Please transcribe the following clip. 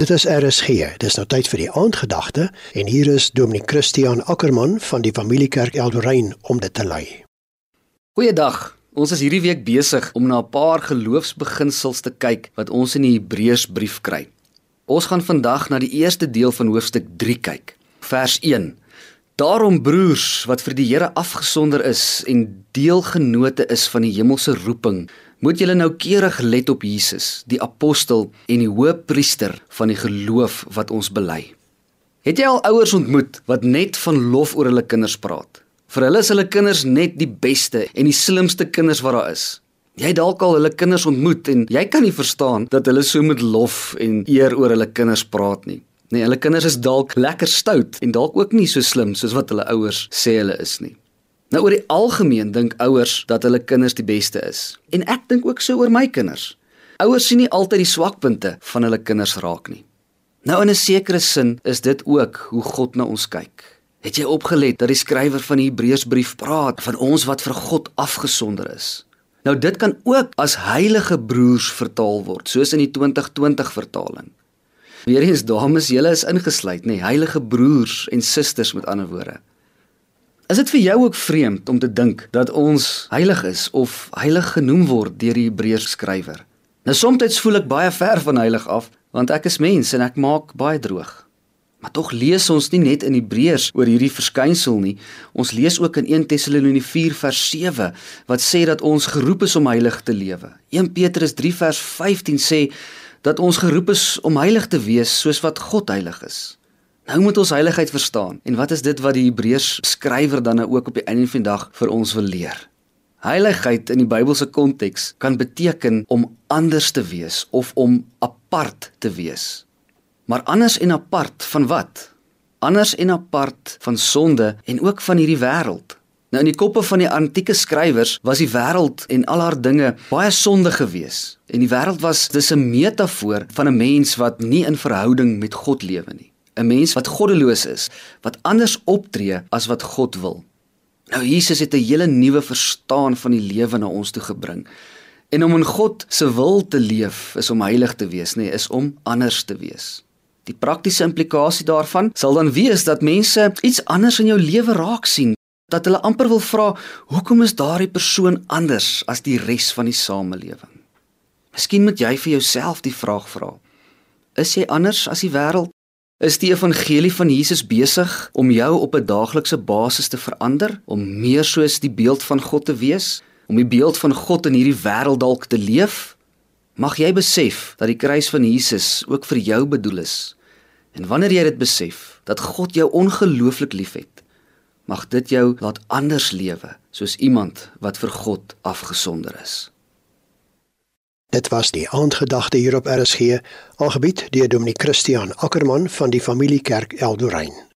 Dit is RSG. Dis nou tyd vir die aandgedagte en hier is Dominee Christian Ackermann van die Familiekerk Eldorein om dit te lei. Goeiedag. Ons is hierdie week besig om na 'n paar geloofsbeginsels te kyk wat ons in die Hebreërsbrief kry. Ons gaan vandag na die eerste deel van hoofstuk 3 kyk. Vers 1. Daarom broers wat vir die Here afgesonder is en deelgenote is van die hemelse roeping, moet julle noukeurig let op Jesus, die apostel en die hoëpriester van die geloof wat ons bely. Het jy al ouers ontmoet wat net van lof oor hulle kinders praat? Vir hulle is hulle kinders net die beste en die slimste kinders wat daar is. Jy dalk al hulle kinders ontmoet en jy kan nie verstaan dat hulle so met lof en eer oor hulle kinders praat nie. Nee, hulle kinders is dalk lekker stout en dalk ook nie so slim soos wat hulle ouers sê hulle is nie. Nou oor die algemeen dink ouers dat hulle kinders die beste is. En ek dink ook so oor my kinders. Ouers sien nie altyd die swakpunte van hulle kinders raak nie. Nou in 'n sekere sin is dit ook hoe God na ons kyk. Het jy opgelet dat die skrywer van die Hebreërsbrief praat van ons wat vir God afgesonder is? Nou dit kan ook as heilige broers vertaal word, soos in die 2020 vertaling. Weereens dames, julle is ingesluit, nê, heilige broers en susters met ander woorde. Is dit vir jou ook vreemd om te dink dat ons heilig is of heilig genoem word deur die Hebreërs skrywer? Nou soms voel ek baie ver van heilig af, want ek is mens en ek maak baie droog. Maar tog lees ons nie net in Hebreërs oor hierdie verskynsel nie. Ons lees ook in 1 Tessalonisense 4 vers 7 wat sê dat ons geroep is om heilig te lewe. 1 Petrus 3 vers 15 sê dat ons geroep is om heilig te wees soos wat God heilig is. Nou moet ons heiligheid verstaan. En wat is dit wat die Hebreërs skrywer dan nou ook op die einde van die dag vir ons wil leer? Heiligheid in die Bybelse konteks kan beteken om anders te wees of om apart te wees. Maar anders en apart van wat? Anders en apart van sonde en ook van hierdie wêreld. Nou in die koppe van die antieke skrywers was die wêreld en al haar dinge baie sondig geweest. En die wêreld was dis 'n metafoor van 'n mens wat nie in verhouding met God lewe nie. 'n mens wat goddeloos is, wat anders optree as wat God wil. Nou Jesus het 'n hele nuwe verstaan van die lewe na ons toe gebring. En om in God se wil te leef is om heilig te wees, nê, nee, is om anders te wees. Die praktiese implikasie daarvan sal dan wees dat mense iets anders in jou lewe raak sien, dat hulle amper wil vra, "Hoekom is daardie persoon anders as die res van die samelewing?" Miskien moet jy vir jouself die vraag vra: Is jy anders as die wêreld? Is die evangelie van Jesus besig om jou op 'n daaglikse basis te verander om meer soos die beeld van God te wees, om die beeld van God in hierdie wêreld dalk te leef? Mag jy besef dat die kruis van Jesus ook vir jou bedoel is. En wanneer jy dit besef dat God jou ongelooflik liefhet, mag dit jou laat anders lewe soos iemand wat vir God afgesonder is. Dit was die aandgedagte hier op RSG, aangebied deur Dominee Christian Ackermann van die Familiekerk Eldorein.